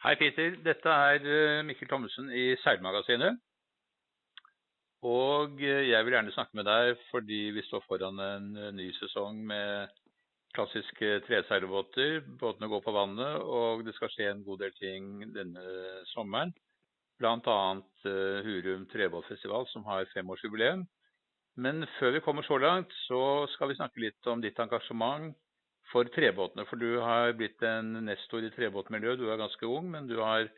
Hei, Peter. Dette er eh, Mikkel Thommessen i Seilmagasinet. Og eh, jeg vil gjerne snakke med deg fordi vi står foran en eh, ny sesong med klassiske treseilbåter. Båtene går på vannet, og det skal skje en god del ting denne sommeren. Bl.a. Hurum trebåtfestival, som har femårsjubileum. Men før vi kommer så langt, så skal vi snakke litt om ditt engasjement for trebåtene. For du har blitt en nestor i trebåtmiljøet. Du er ganske ung, men du har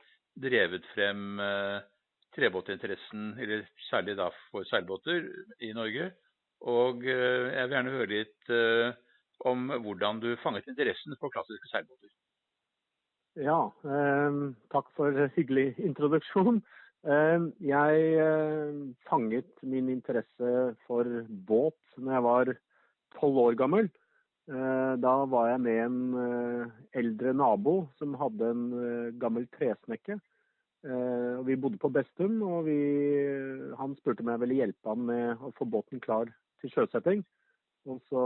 drevet frem eh, trebåtinteressen, eller særlig da for seilbåter, i Norge. Og eh, jeg vil gjerne høre litt eh, om hvordan du fanget interessen for klassiske seilbåter. Ja, eh, takk for hyggelig introduksjon. Eh, jeg eh, fanget min interesse for båt når jeg var tolv år gammel. Eh, da var jeg med en eh, eldre nabo som hadde en eh, gammel tresnekke. Vi bodde på Bestum, og vi, han spurte om jeg ville hjelpe ham med å få båten klar til sjøsetting. Og så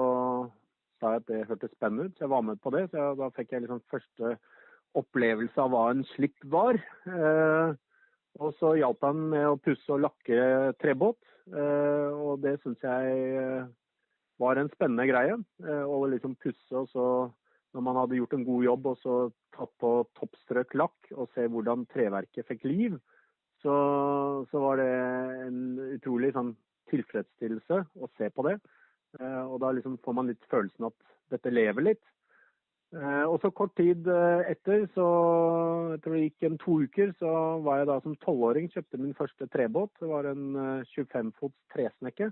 sa jeg at det hørtes spennende ut, så jeg var med på det. Så jeg, da fikk jeg liksom første opplevelse av hva en slipp var. Og så hjalp han med å pusse og lakke trebåt, og det syns jeg var en spennende greie. Eh, å liksom pusse og så, når man hadde gjort en god jobb, og så tatt på toppstrøk lakk og se hvordan treverket fikk liv, så, så var det en utrolig sånn, tilfredsstillelse å se på det. Eh, og da liksom får man litt følelsen at dette lever litt. Eh, og så kort tid etter, så jeg tror det gikk en to uker, så var jeg da som tolvåring kjøpte min første trebåt. Det var en 25 fots tresnekke.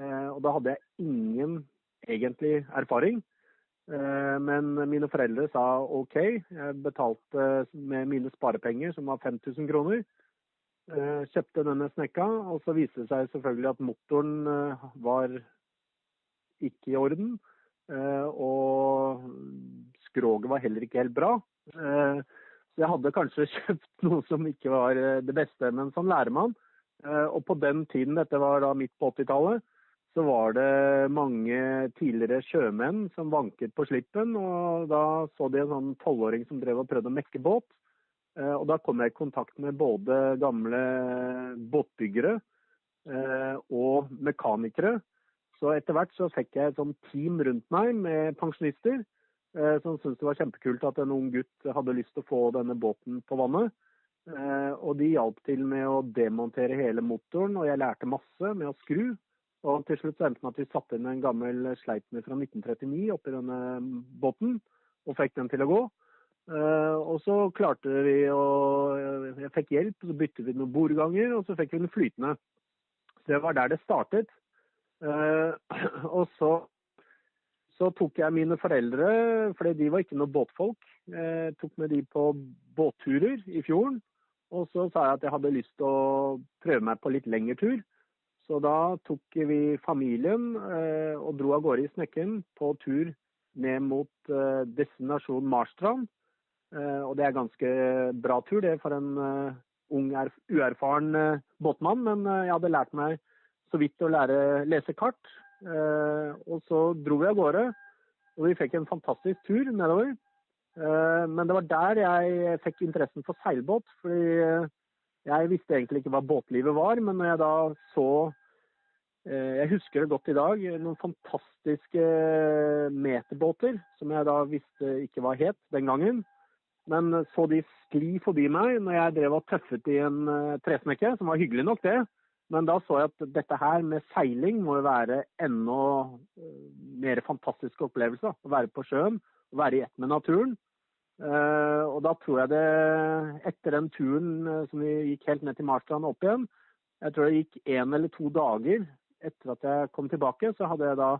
Eh, og da hadde jeg ingen egentlig erfaring. Eh, men mine foreldre sa OK. Jeg betalte med mine sparepenger, som var 5000 kroner. Eh, kjøpte denne snekka, og så viste det seg selvfølgelig at motoren var ikke i orden. Og skroget var heller ikke helt bra. Så jeg hadde kanskje kjøpt noe som ikke var det beste, men sånn lærer man. Og på den tiden, dette var da midt på 80-tallet, så var det mange tidligere sjømenn som vanket på slippen. og Da så de en sånn tolvåring som drev og prøvde å mekke båt. Eh, og Da kom jeg i kontakt med både gamle båtbyggere eh, og mekanikere. Så etter hvert så fikk jeg et sånn team rundt meg med pensjonister eh, som syntes det var kjempekult at en ung gutt hadde lyst til å få denne båten på vannet. Og de hjalp til med å demontere hele motoren, og jeg lærte masse med å skru. Og til slutt så endte det med at vi satte inn en gammel Sleipner fra 1939 oppi denne båten, og fikk den til å gå. Uh, og så klarte vi å Jeg fikk hjelp, så byttet vi noen bordganger, og så fikk vi den flytende. Så det var der det startet. Uh, og så, så, tok jeg mine foreldre, for de var ikke noen båtfolk, uh, tok med de på båtturer i fjorden. Og så sa jeg at jeg hadde lyst til å prøve meg på litt lengre tur. Så da tok vi familien eh, og dro av gårde i Snekken på tur ned mot eh, destinasjon Marstrand. Eh, og det er ganske bra tur, det for en uh, ung, uerfaren uh, båtmann. Men uh, jeg hadde lært meg så vidt å lære lese kart. og så dro vi av gårde, og vi fikk en fantastisk tur nedover. men det var der jeg fikk interessen for seilbåt. fordi jeg visste egentlig ikke hva båtlivet var, men når jeg da så eh, Jeg husker det godt i dag. Noen fantastiske eh, meterbåter som jeg da visste ikke var het den gangen. Men så de skli forbi meg når jeg drev og tøffet i en tresmekke, tresnekke, som var hyggelig nok, det. Men da så jeg at dette her med seiling må jo være enda mer fantastisk opplevelse. Å være på sjøen, å være i ett med naturen. Uh, og da tror jeg det, etter den turen uh, som vi gikk helt ned til Marstrand og opp igjen, jeg tror det gikk én eller to dager etter at jeg kom tilbake, så hadde jeg da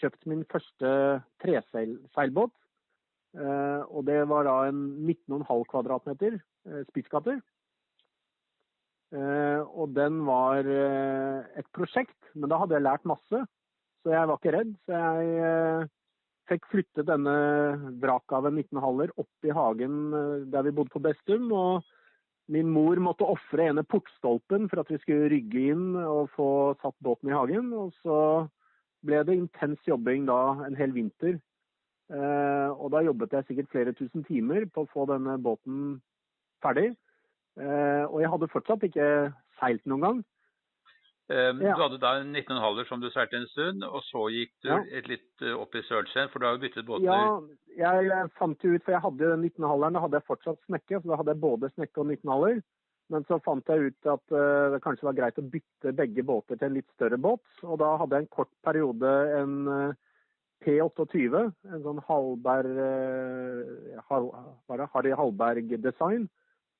kjøpt min første treseilbåt. Uh, og det var da en 19,5 kvadratmeter spitsskatter. og den var et prosjekt, men da hadde jeg lært masse, så jeg var ikke redd. Så jeg fikk flyttet denne vraket av en 19-haller opp i hagen eh, der vi bodde på Bestum. og Min mor måtte ofre ene portstolpen for at vi skulle rygge inn og få satt båten i hagen. Og så ble det intens jobbing da en hel vinter. Eh, og da jobbet jeg sikkert flere tusen timer på å få denne båten ferdig. Og jeg hadde fortsatt ikke seilt noen gang. Um, ja. Du hadde da en 19,5 som du seilte en stund, og så gikk du ja. et litt opp i Sørtsen, for du har jo byttet båter? Ja, jeg fant jo ut, for jeg hadde jo den 19,5-eren, da hadde jeg fortsatt snekke. Så da hadde jeg både snekke og 19,5-er. Men så fant jeg ut at uh, det kanskje var greit å bytte begge båter til en litt større båt. Og da hadde jeg en kort periode en uh, P28, en sånn Hallberg uh, hal, Harry Hallberg-design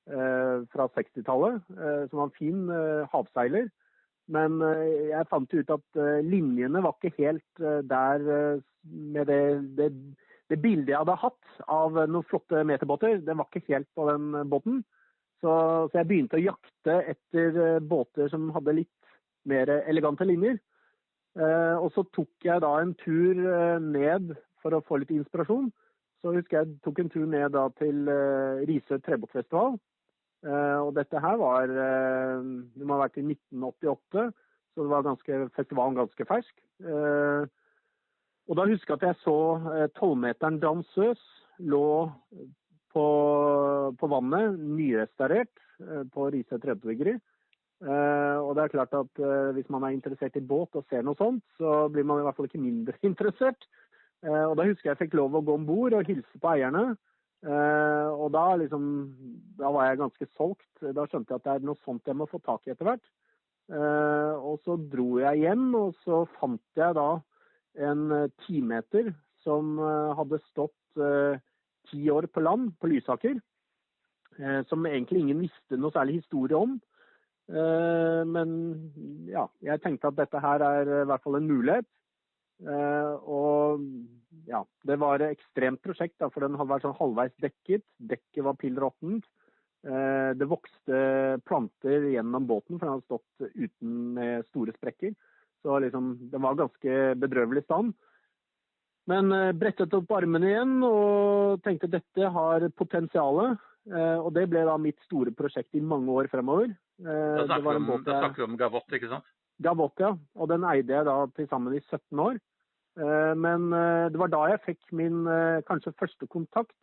fra 60-tallet, som var en fin havseiler. Men eh, jeg fant ut at eh, linjene var ikke helt eh, der med det, det, det, bildet jeg hadde hatt av noen flotte meterbåter. Det var ikke helt på den båten. Så, så, jeg begynte å jakte etter båter som hadde litt mer elegante linjer. og så tok jeg da en tur ned for å få litt inspirasjon. Så husker jeg tok en tur ned til Risør trebåtfestival og dette her var eh, Det må ha vært i 1988, så det var ganske, festivalen ganske fersk. Eh, og da husker jeg at jeg så tolvmeteren Dansøs lå på, på vannet, nyrestaurert, på Risøy Uh, og det er klart at hvis man er interessert i båt og ser noe sånt, så blir man i hvert fall ikke mindre interessert. og da husker jeg jeg fikk lov å gå om bord og hilse på eierne. Uh, og da, liksom, da var jeg ganske solgt. Da skjønte jeg at det er noe sånt jeg må få tak i etter hvert. Uh, og så dro jeg hjem, og så fant jeg da en uh, timeter som hadde stått ti år på land på Lysaker. som egentlig ingen visste noe særlig historie om. men ja, jeg tenkte at dette her er i hvert fall en mulighet. Og ja, det var et ekstremt prosjekt, da, for den hadde vært sånn halvveis dekket. Dekket var pill råttent. Eh, det vokste planter gjennom båten, for den hadde stått uten store sprekker. Så liksom, den var ganske bedrøvelig stand. Men eh, brettet opp armene igjen og tenkte dette har potensial. Eh, og det ble da mitt store prosjekt i mange år fremover. Da snakker, vi om, om Gavotte, ikke sant? Gavot, ja. Og den eide jeg da til sammen i 17 år. Eh, men eh, det var da jeg fikk min eh, kanskje første kontakt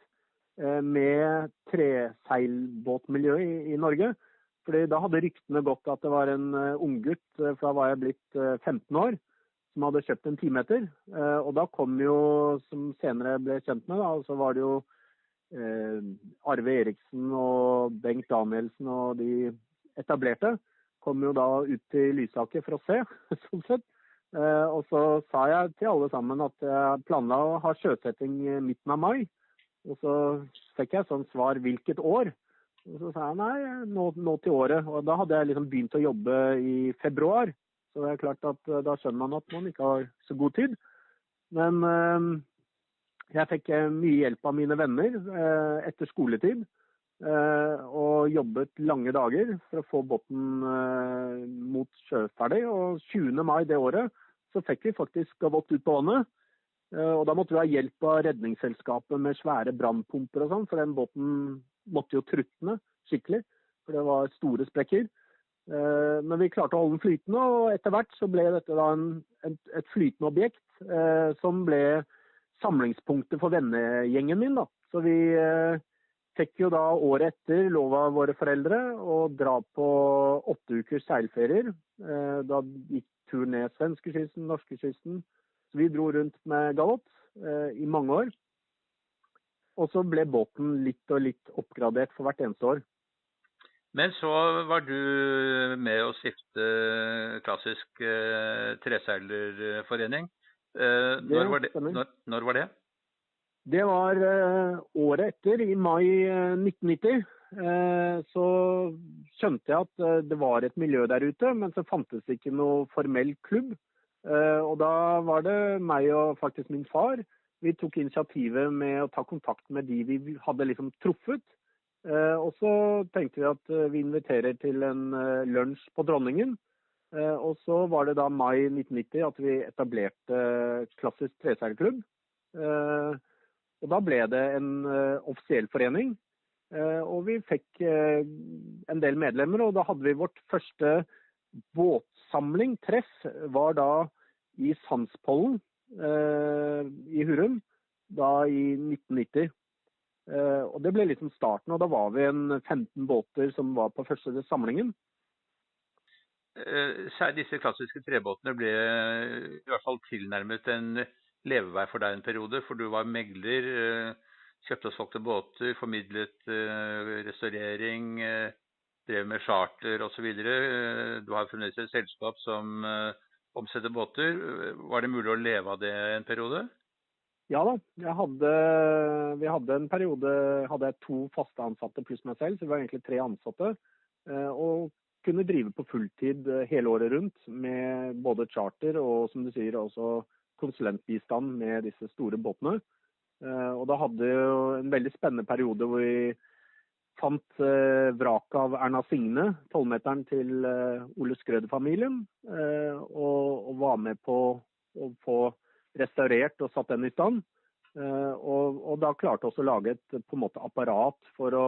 med treseilbåtmiljøet i Norge. Fordi da hadde ryktene gått at det var en unggutt, for da var jeg blitt 15 år, som hadde kjøpt en timeter. Og da kom jo, som senere ble kjent med, da, så var det jo Arve Eriksen og Bengt Danielsen og de etablerte kom jo da ut til Lysaker for å se, sånn sett. Eh, og så sa jeg til alle sammen at jeg planla å ha sjøsetting midten av mai. Og så fikk jeg sånn svar hvilket år. Og så sa jeg nei, nå, nå, til året. Og da hadde jeg liksom begynt å jobbe i februar. Så det er klart at eh, da skjønner man at man ikke har så god tid. Men øh, jeg fikk mye hjelp av mine venner etter skoletid. Øh, og jobbet lange dager for å få båten mot sjøferdig. Og 20. mai det året så fikk vi faktisk gavott ut på vannet. Eh, og da måtte vi ha hjelp av Redningsselskapet med svære brannpumper og sånn, for den båten måtte jo trutne skikkelig. For det var store sprekker. Eh, men vi klarte å holde den flytende, og etter hvert så ble dette da en, et flytende objekt eh, som ble samlingspunktet for vennegjengen min. da. Så vi fikk jo da året etter lov av våre foreldre å dra på åtte ukers seilferier. Da gikk tur ned svenskekysten, norskekysten. Så vi dro rundt med Galop eh, i mange år. Og så ble båten litt og litt oppgradert for hvert eneste år. Men så var du med å stifte klassisk eh, treseilerforening. Eh, når, var det, når, når, var det? Det var eh, året etter, i mai 1990. Eh, Eh, så skjønte jeg at det var et miljø der ute, men så fantes det ikke noe formell klubb. Og da var det meg og faktisk min far. Vi tok initiativet med å ta kontakt med de vi hadde liksom truffet. Og så tenkte vi at vi inviterer til en lunsj på Dronningen. Og så var det da mai 1990 at vi etablerte Klassisk treseilklubb. Og da ble det en offisiell forening. Eh, og vi fikk eh, en del medlemmer, og da hadde vi vårt første båtsamling, treff, var da i Sandspollen eh, i Hurum, da i 1990. Og Det ble liksom starten, og da var vi en 15 båter som var på første samlingen. Disse klassiske trebåtene ble i hvert fall tilnærmet en levevei for deg en periode, for du var megler, kjøpte og solgte båter, formidlet restaurering, drev med charter osv. Du har fremdeles et selskap som omsetter båter. Var det mulig å leve av det en periode? Ja da. Hadde, vi hadde en periode hadde jeg to faste ansatte pluss meg selv, så vi var egentlig tre ansatte. Og kunne drive på fulltid hele året rundt med både charter og som du sier også konsulentbistand med disse store båtene. Og da hadde jo en veldig spennende periode hvor vi fant eh, vraket av Erna Signe, tolvmeteren til eh, Ole Skrøder-familien, eh, og, var med på å få restaurert og satt den i stand. Eh, og, og, da klarte vi å lage et på en måte apparat for å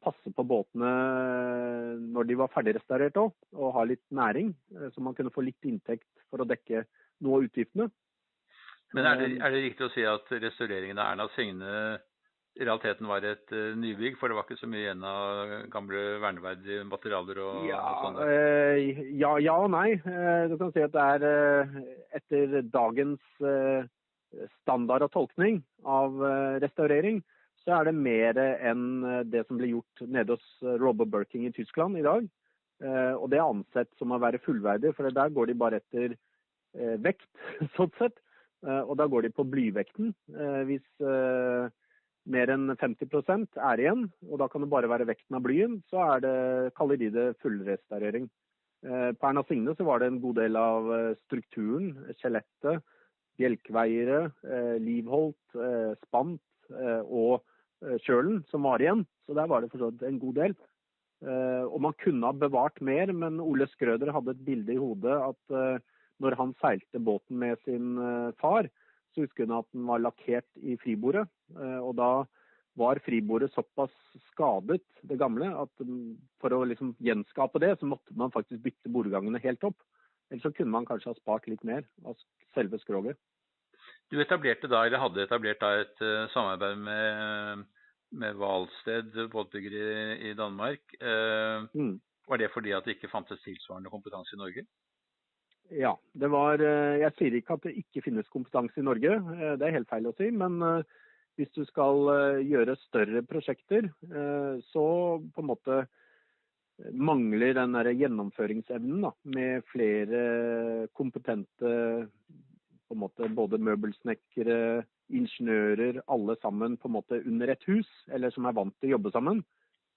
passe på båtene eh, når de var ferdigrestaurert òg, og ha litt næring, eh, så man kunne få litt inntekt for å dekke noe av utgiftene. Men er det, er det riktig å si at restaureringen av Erna Signe i realiteten var et uh, nybygg, for det var ikke så mye igjen av gamle verneverdige materialer og, ja, og sånn? Uh, ja, ja, og nei. Uh, du kan si at det er etter dagens standard og tolkning av restaurering, så er det mer enn det som ble gjort nede hos Robert Birking i Tyskland i dag. Og det er ansett som å være fullverdig, for der går de bare etter vekt, sånn sett. Og da går de på blyvekten. Hvis mer enn 50% er igjen, og da kan det bare være vekten av blyen, så det, kaller de det fullrestaurering. Eh, på Erna Signe så var det en god del av eh, strukturen, skjelettet, bjelkveiere, eh, livholdt, spant og kjølen som var igjen. Så der var det forstått en god del. Og man kunne ha bevart mer, men Ole Skrøder hadde et bilde i hodet at når han seilte båten med sin far, så husker hun at den var lakkert i fribordet. Eh, og da var fribordet såpass skadet, det gamle, at mm, for å liksom gjenskape det, så måtte man faktisk bytte bordgangene helt opp. Ellers så kunne man kanskje ha spart litt mer av selve skroget. Du etablerte da, eller hadde etablert da et uh, samarbeid med, med Valsted båtbygger i, i Danmark. Eh, mm. Var det fordi at det ikke fantes tilsvarende kompetanse i Norge? Ja. det var, eh, Jeg sier ikke at det ikke finnes kompetanse i Norge, eh, det er helt feil å si. Men eh, hvis du skal gjøre større prosjekter, så på en måte mangler den der gjennomføringsevnen da, med flere kompetente på en måte både møbelsnekkere, ingeniører, alle sammen på en måte under et hus, eller som er vant til å jobbe sammen.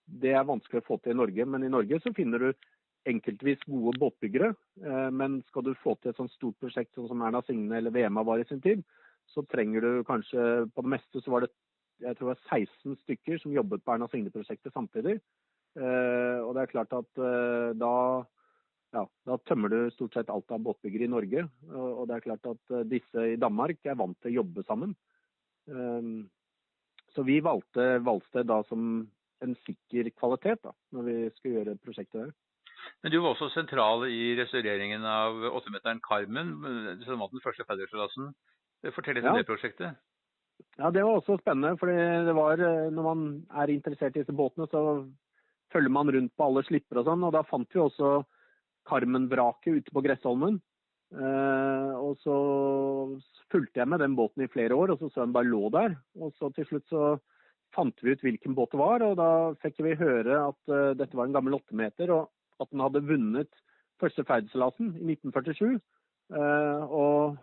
Det er vanskelig å få til i Norge, men i Norge så finner du enkeltvis gode båtbyggere. Eh, men skal du få til et sånt stort prosjekt sånn som Erna Signe eller VMA var i sin tid, så trenger du kanskje På det meste så var det jeg tror det var 16 stykker som jobbet på Erna Signe-prosjektet samtidig. Eh, og det er klart at eh, da, ja, da tømmer du stort sett alt av båtbyggere i Norge. Og det er klart at disse i Danmark er vant til å jobbe sammen. Så vi valgte Valsted da som en sikker kvalitet da, når vi skulle gjøre prosjektet der. Men du var også sentral i restaureringen av åttemeteren Carmen, som var den første ferdigklassen. Fortell litt om det prosjektet. Ja, Det var også spennende. fordi det var, eh, Når man er interessert i disse båtene, så følger man rundt på alle slipper og sånn. og Da fant vi også Carmen-vraket ute på Gressholmen. Eh, og så fulgte jeg med den båten i flere år, og så så den bare lå der. Og så til slutt så fant vi ut hvilken båt det var, og da fikk vi høre at uh, dette var en gammel åttemeter. Og at den hadde vunnet første ferdseilasen i 1947. Eh, og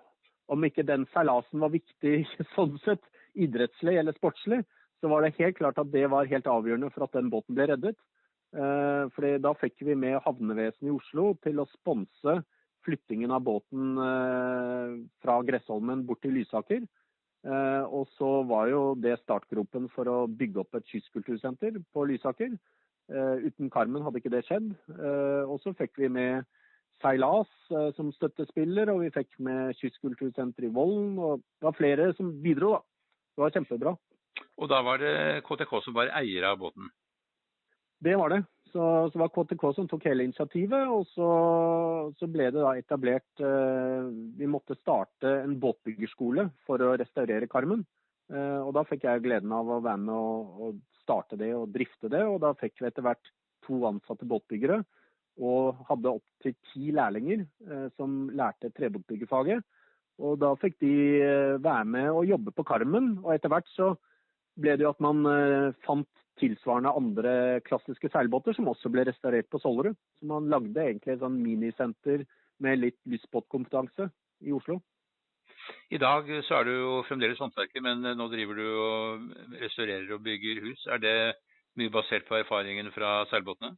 om ikke den seilasen var viktig sånn sett, idrettslig eller sportslig, så var det helt klart at det var helt avgjørende for at den båten ble reddet. Eh, fordi da fikk vi med havnevesenet i Oslo til å sponse flyttingen av båten eh, fra Gressholmen bort til Lysaker. Og så var jo det startgropen for å bygge opp et kystkultursenter på Lysaker. Eh, uten Carmen hadde ikke det skjedd. Eh, og så fikk vi med Seilas eh, som støttespiller, og vi fikk med Kystkultursenteret i Vollen. Og det var flere som bidro, da. Det var kjempebra. Og da var det KTK som var eier av båten? Det var det. Så, så var KTK som tok hele initiativet, og så, så ble det da etablert eh, Vi måtte starte en båtbyggerskole for å restaurere Carmen. Og da fikk jeg gleden av å være med å, starte det og drifte det. Og da fikk vi etter hvert to ansatte båtbyggere. Og hadde opptil ti lærlinger som lærte trebåtbyggerfaget. Og da fikk de være med og jobbe på Karmen. Og etter hvert så ble det jo at man fant tilsvarende andre klassiske seilbåter som også ble restaurert på Sollerud. Så man lagde egentlig et sånn minisenter med litt lystbåtkompetanse i Oslo. I dag så er du jo fremdeles håndverker, men nå driver du og restaurerer og bygger hus. Er det mye basert på erfaringen fra seilbåtene?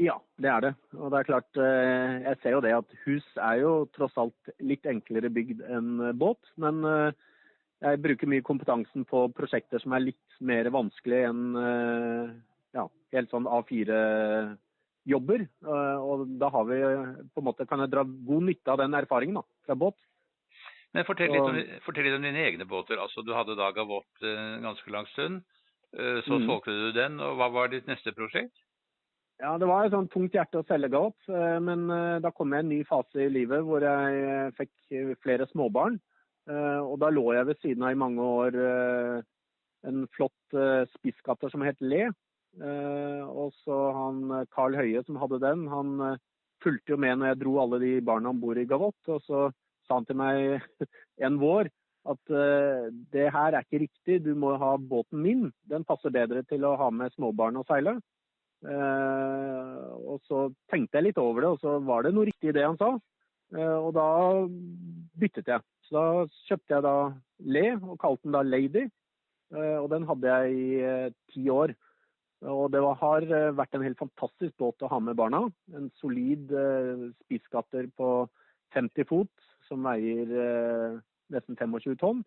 Ja, det er det. Og det er klart, eh, jeg ser jo det at hus er jo tross alt litt enklere bygd enn båt. Men eh, jeg bruker mye kompetansen på prosjekter som er litt mer vanskelig enn eh, ja, helt sånn A4-jobber. Eh, og da har vi på en måte, kan jeg dra god nytte av den erfaringen da, fra båt. Men fortell litt, om, fortell litt om dine egne båter. Altså, Du hadde da Gavot en ganske lang stund. Eh, så mm. solgte du den. og Hva var ditt neste prosjekt? Ja, Det var et sånn tungt hjerte å selge Gavot. Men da kom jeg i en ny fase i livet hvor jeg fikk flere småbarn. Eh, og da lå jeg ved siden av i mange år eh, en flott eh, spisskatter som het Le. Og så han Carl Høie som hadde den, han fulgte jo med når jeg dro alle de barna om bord i Gavot. Og så sa han til meg en vår at det her er ikke riktig, du må ha båten min. Den passer bedre til å ha med småbarn og seile. og så tenkte jeg litt over det, og så var det noe riktig i det han sa. og da byttet jeg. Så da kjøpte jeg da Le og kalte den da Lady. Og den hadde jeg i ti år. Og det har eh, vært en helt fantastisk båt å ha med barna. En solid spisskatter på 50 fot som veier nesten 25 tonn.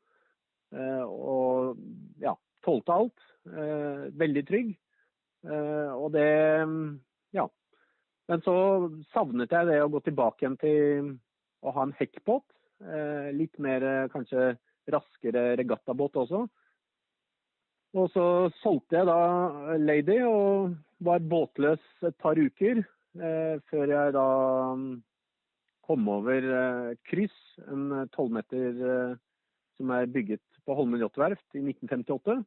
Og ja, tålte alt. Veldig trygg. Og det ja. Men så savnet jeg det å gå tilbake igjen til å ha en hekkbåt. Eh, litt mer eh, kanskje raskere regattabåt også. Og så solgte jeg da Lady og var båtløs et par uker eh, før jeg da mm, kom over et kryss, en tolvmeter eh, som er bygget på Holmen Jåttverft i 1958.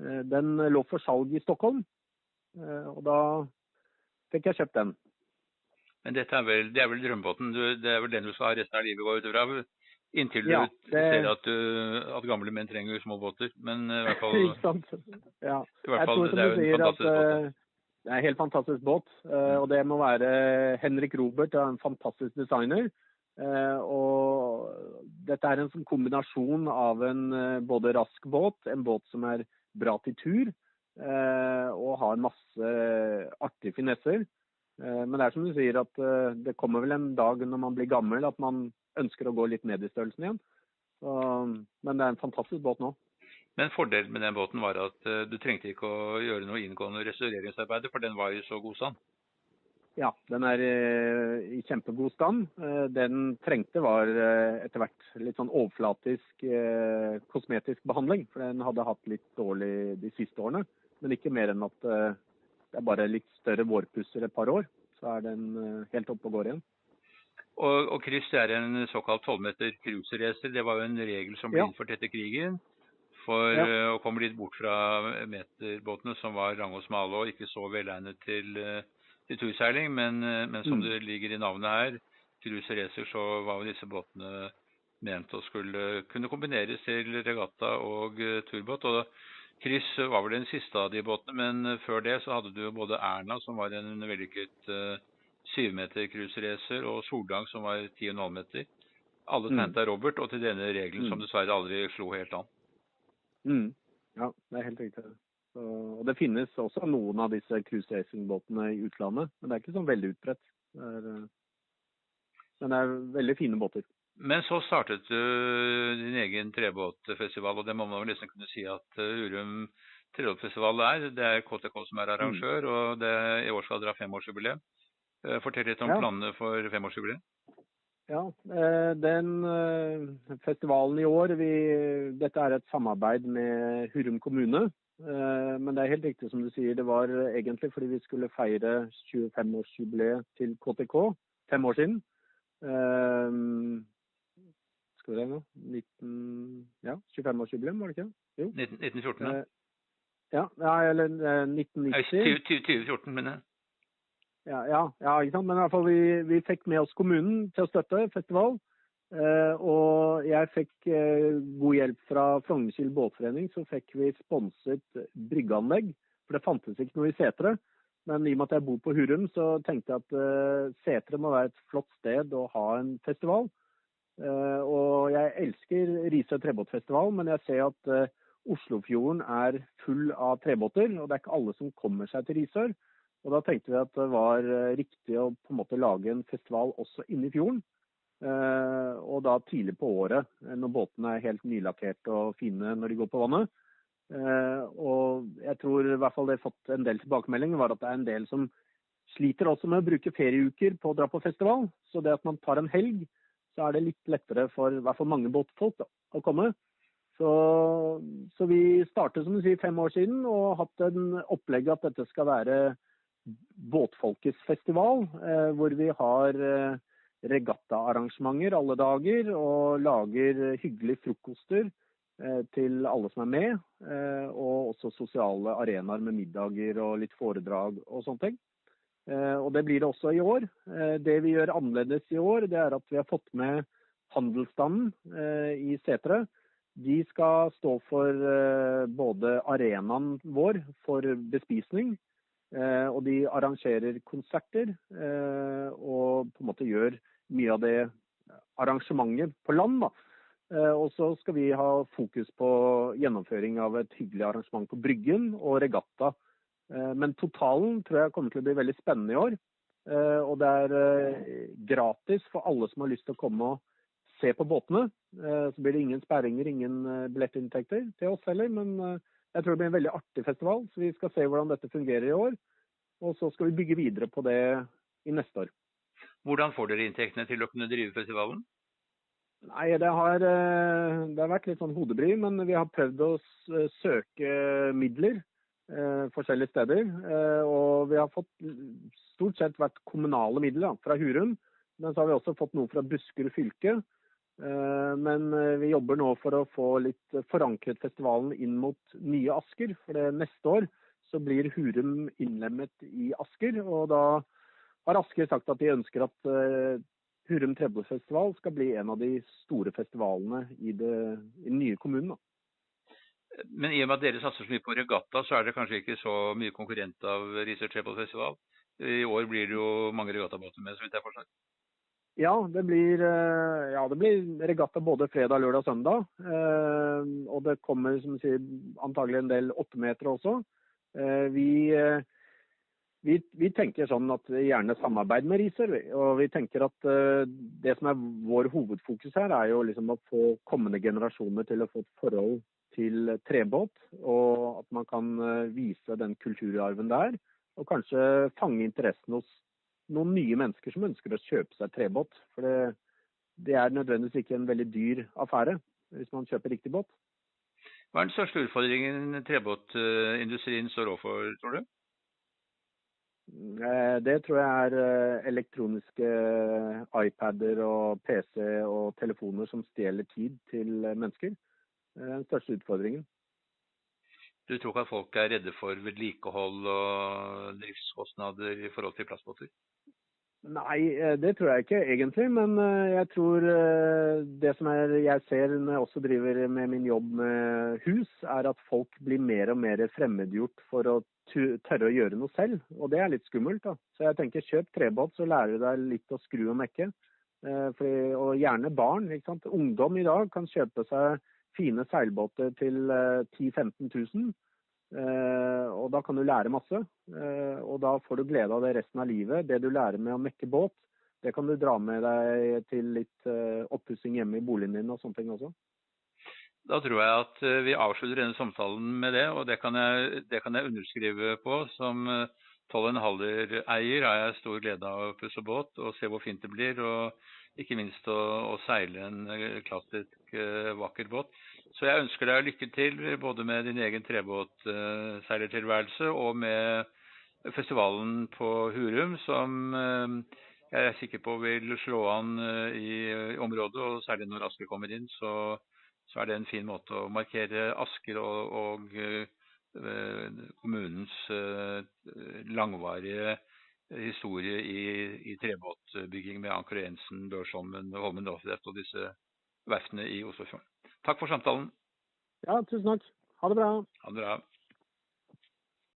Eh, den lå for salg i Stockholm, og da fikk jeg kjøpt den. Men dette er vel, det er vel drømmebåten? Det er vel den du skal ha resten av livet, går ut ifra? Inntil du ja, det... ser at, du, at, gamle menn trenger små båter. Men i hvert fall, Ja. I hvert fall, det er jo en fantastisk båt. Eh, det er en helt fantastisk båt. Eh, og det må være Henrik Robert, en fantastisk designer. Eh, og dette er en sånn kombinasjon av en både rask båt, en båt som er bra til tur, og har masse artige finesser. Eh, men det er som du sier at eh, det kommer vel en dag når man blir gammel at man ønsker å gå litt ned i størrelsen igjen. Men det er en fantastisk båt nå. Men fordelen med den båten var at eh, du trengte ikke å gjøre noe inngående restaureringsarbeid, for den var i så god stand? Ja, den er i kjempegod stand. Den trengte var etter hvert litt sånn overflatisk kosmetisk behandling. For den hadde hatt litt dårlig de siste årene. Men ikke mer enn at det er bare litt større vårpusser et par år, så er den eh, helt oppe og går igjen. Og, og Chris er en såkalt 12 meter cruiseracer. Det var jo en regel som ble innført etter krigen. For ja. uh, å komme litt bort fra meterbåtene som var lange og smale og ikke så velegnet til, uh, til turseiling. Men, uh, men, som mm. det ligger i navnet her, cruiseracer, så var jo disse båtene ment å skulle kunne kombineres til regatta og turbåt. og Chris var vel den siste av de båtene, men eh, før det så hadde du både Erna, som var en vellykket syv uh, meter cruiseracer, og Soldang, som var ti og en halv meter. Alle tegnet mm. av Robert, og til denne regelen mm. som dessverre aldri slo helt an. Mm. Ja, det er helt riktig. Så, og det finnes også noen av disse cruise racing-båtene i utlandet, men det er ikke sånn veldig utbredt. Det er, uh, men det er veldig fine båter. Men så startet du din egen trebåtfestival, og det må man vel nesten kunne si at eh, Urum trebåtfestival er. Det er KTK som er arrangør, mm. og det, i år skal dere ha femårsjubileum. Eh, fortell litt om ja. planene for femårsjubileet. Ja, eh, den festivalen i år vi, Dette er et samarbeid med Hurum kommune. Men det er helt riktig som du sier, det var egentlig fordi vi skulle feire 25-årsjubileet til KTK fem år siden husker det nå. 19, ja, 25-årsjubileum, var det ikke? Jo. 1914, ja. Ja, ja eller 1990. 2014, mener jeg. Ja, ja, ja, ikke sant. Men i hvert fall vi, vi fikk med oss kommunen til å støtte festival. Eh, og jeg fikk eh, god hjelp fra Frognerkild båtforening. Så fikk vi sponset bryggeanlegg. For det fantes ikke noe i Setre. Men i og med at jeg bor på Hurum, så tenkte jeg at eh, Setre må være et flott sted å ha en festival. Eh, og jeg elsker Risør trebåtfestival, men jeg ser at eh, Oslofjorden er full av trebåter, og det er ikke alle som kommer seg til Risør. Og Da tenkte vi at det var eh, riktig å på en måte lage en festival også inne i fjorden. Eh, og da tidlig på året, eh, når båtene er helt nylakkerte og fine når de går på vannet. Og jeg tror i hvert fall det har fått en del tilbakemeldinger, var at det er en del som sliter også med å bruke ferieuker på å dra på festival. Så det at man tar en helg, så er det litt lettere for i hvert fall mange båtfolk å komme. Så, så, vi startet som du sier fem år siden og hatt en opplegg at dette skal være båtfolkets festival, eh, hvor vi har eh, regattaarrangementer alle dager og lager hyggelige frokoster eh, til alle som er med. Og også sosiale arenaer med middager og litt foredrag og sånne ting. Og det blir det også i år. Det vi gjør annerledes i år, det er at vi har fått med handelsstanden i Setre de skal stå for både arenaen vår for bespisning, og de arrangerer konserter eh, og på en måte gjør mye av det arrangementet på land. da. Og så skal vi ha fokus på gjennomføring av et hyggelig arrangement på Bryggen og regatta. Men totalen tror jeg kommer til å bli veldig spennende i år. Og det er gratis for alle som har lyst til å komme og se på båtene. Eh, så blir det ingen sperringer, ingen eh, billettinntekter til oss heller. Men eh, jeg tror det blir en veldig artig festival, så vi skal se hvordan dette fungerer i år. Og så skal vi bygge videre på det i neste år. Hvordan får dere inntektene til å kunne drive festivalen? Nei, det har, det har, vært litt sånn hodebry, men vi har prøvd å søke midler eh, forskjellige steder. Eh, og vi har fått stort sett vært kommunale midler da, fra Hurum. Men så har vi også fått noe fra Buskerud fylke. Eh, men eh, vi jobber nå for å få litt forankret festivalen inn mot nye Asker. For det neste år så blir Hurum innlemmet i Asker. Og da har Asker sagt at de ønsker at eh, Hurum Trebåtfestival skal bli en av de store festivalene i, det, i den nye kommunen. Da. Men i og med at dere satser så mye på regatta, så er det kanskje ikke så mye konkurrent av Risør Trebåtfestival? I år blir det jo mange regattabåter med, så vidt jeg forstår. Ja, det blir, eh, ja, det blir regatta både fredag, lørdag og søndag. Eh, og det kommer som sier, antagelig en del åttemetere også. Eh, vi, vi, vi, tenker sånn at vi gjerne samarbeider med Riser. Og vi tenker at det som er vår hovedfokus her, er jo liksom å få kommende generasjoner til å få et forhold til trebåt. Og at man kan vise den kulturarven der. Og kanskje fange interessen hos noen nye mennesker som ønsker å kjøpe seg trebåt. For det, det er nødvendigvis ikke en veldig dyr affære hvis man kjøper riktig båt. Hva er den største utfordringen trebåtindustrien står overfor, tror du? Eh, det tror jeg er eh, elektroniske iPader og PC og telefoner som stjeler tid til mennesker. Det er den største utfordringen. Du tror ikke at folk er redde for vedlikehold og driftskostnader i forhold til plastbåter? Nei, eh, det tror jeg ikke egentlig. Men eh, jeg tror eh, det som er, jeg ser når jeg også driver med min jobb med hus, er at folk blir mer og mer fremmedgjort for å tørre å gjøre noe selv. Og det er litt skummelt. da. Så jeg tenker kjøp trebåt, så lærer du deg litt å skru og mekke. Og gjerne barn. ikke sant? Ungdom i dag kan kjøpe seg fine seilbåter til 10 000-15 000. Eh, og da kan du lære masse. Eh, og da får du glede av det resten av livet. Det du lærer med å mekke båt, det kan du dra med deg til litt eh, oppussing hjemme i boligen din og sånne ting også. Da tror jeg at vi avslutter denne samtalen med det, og det kan jeg, det kan jeg underskrive på. Som 12,5-eier har jeg stor glede av å pusse båt og se hvor fint det blir. Og ikke minst å, å seile en klassisk vakker båt. Så jeg ønsker deg lykke til både med din egen trebåtseilertilværelse og med festivalen på Hurum, som eh, jeg er sikker på vil slå an i området. Og særlig når Asker kommer inn, så, så er det en fin måte å markere Asker og, og kommunens langvarige historie i, i trebåtbygging med Anker Jensen, Børsholmen, Holmen Offset og disse verftene i Oslofjorden. Takk for samtalen. Ja, tusen takk. Ha det bra. Ha det bra.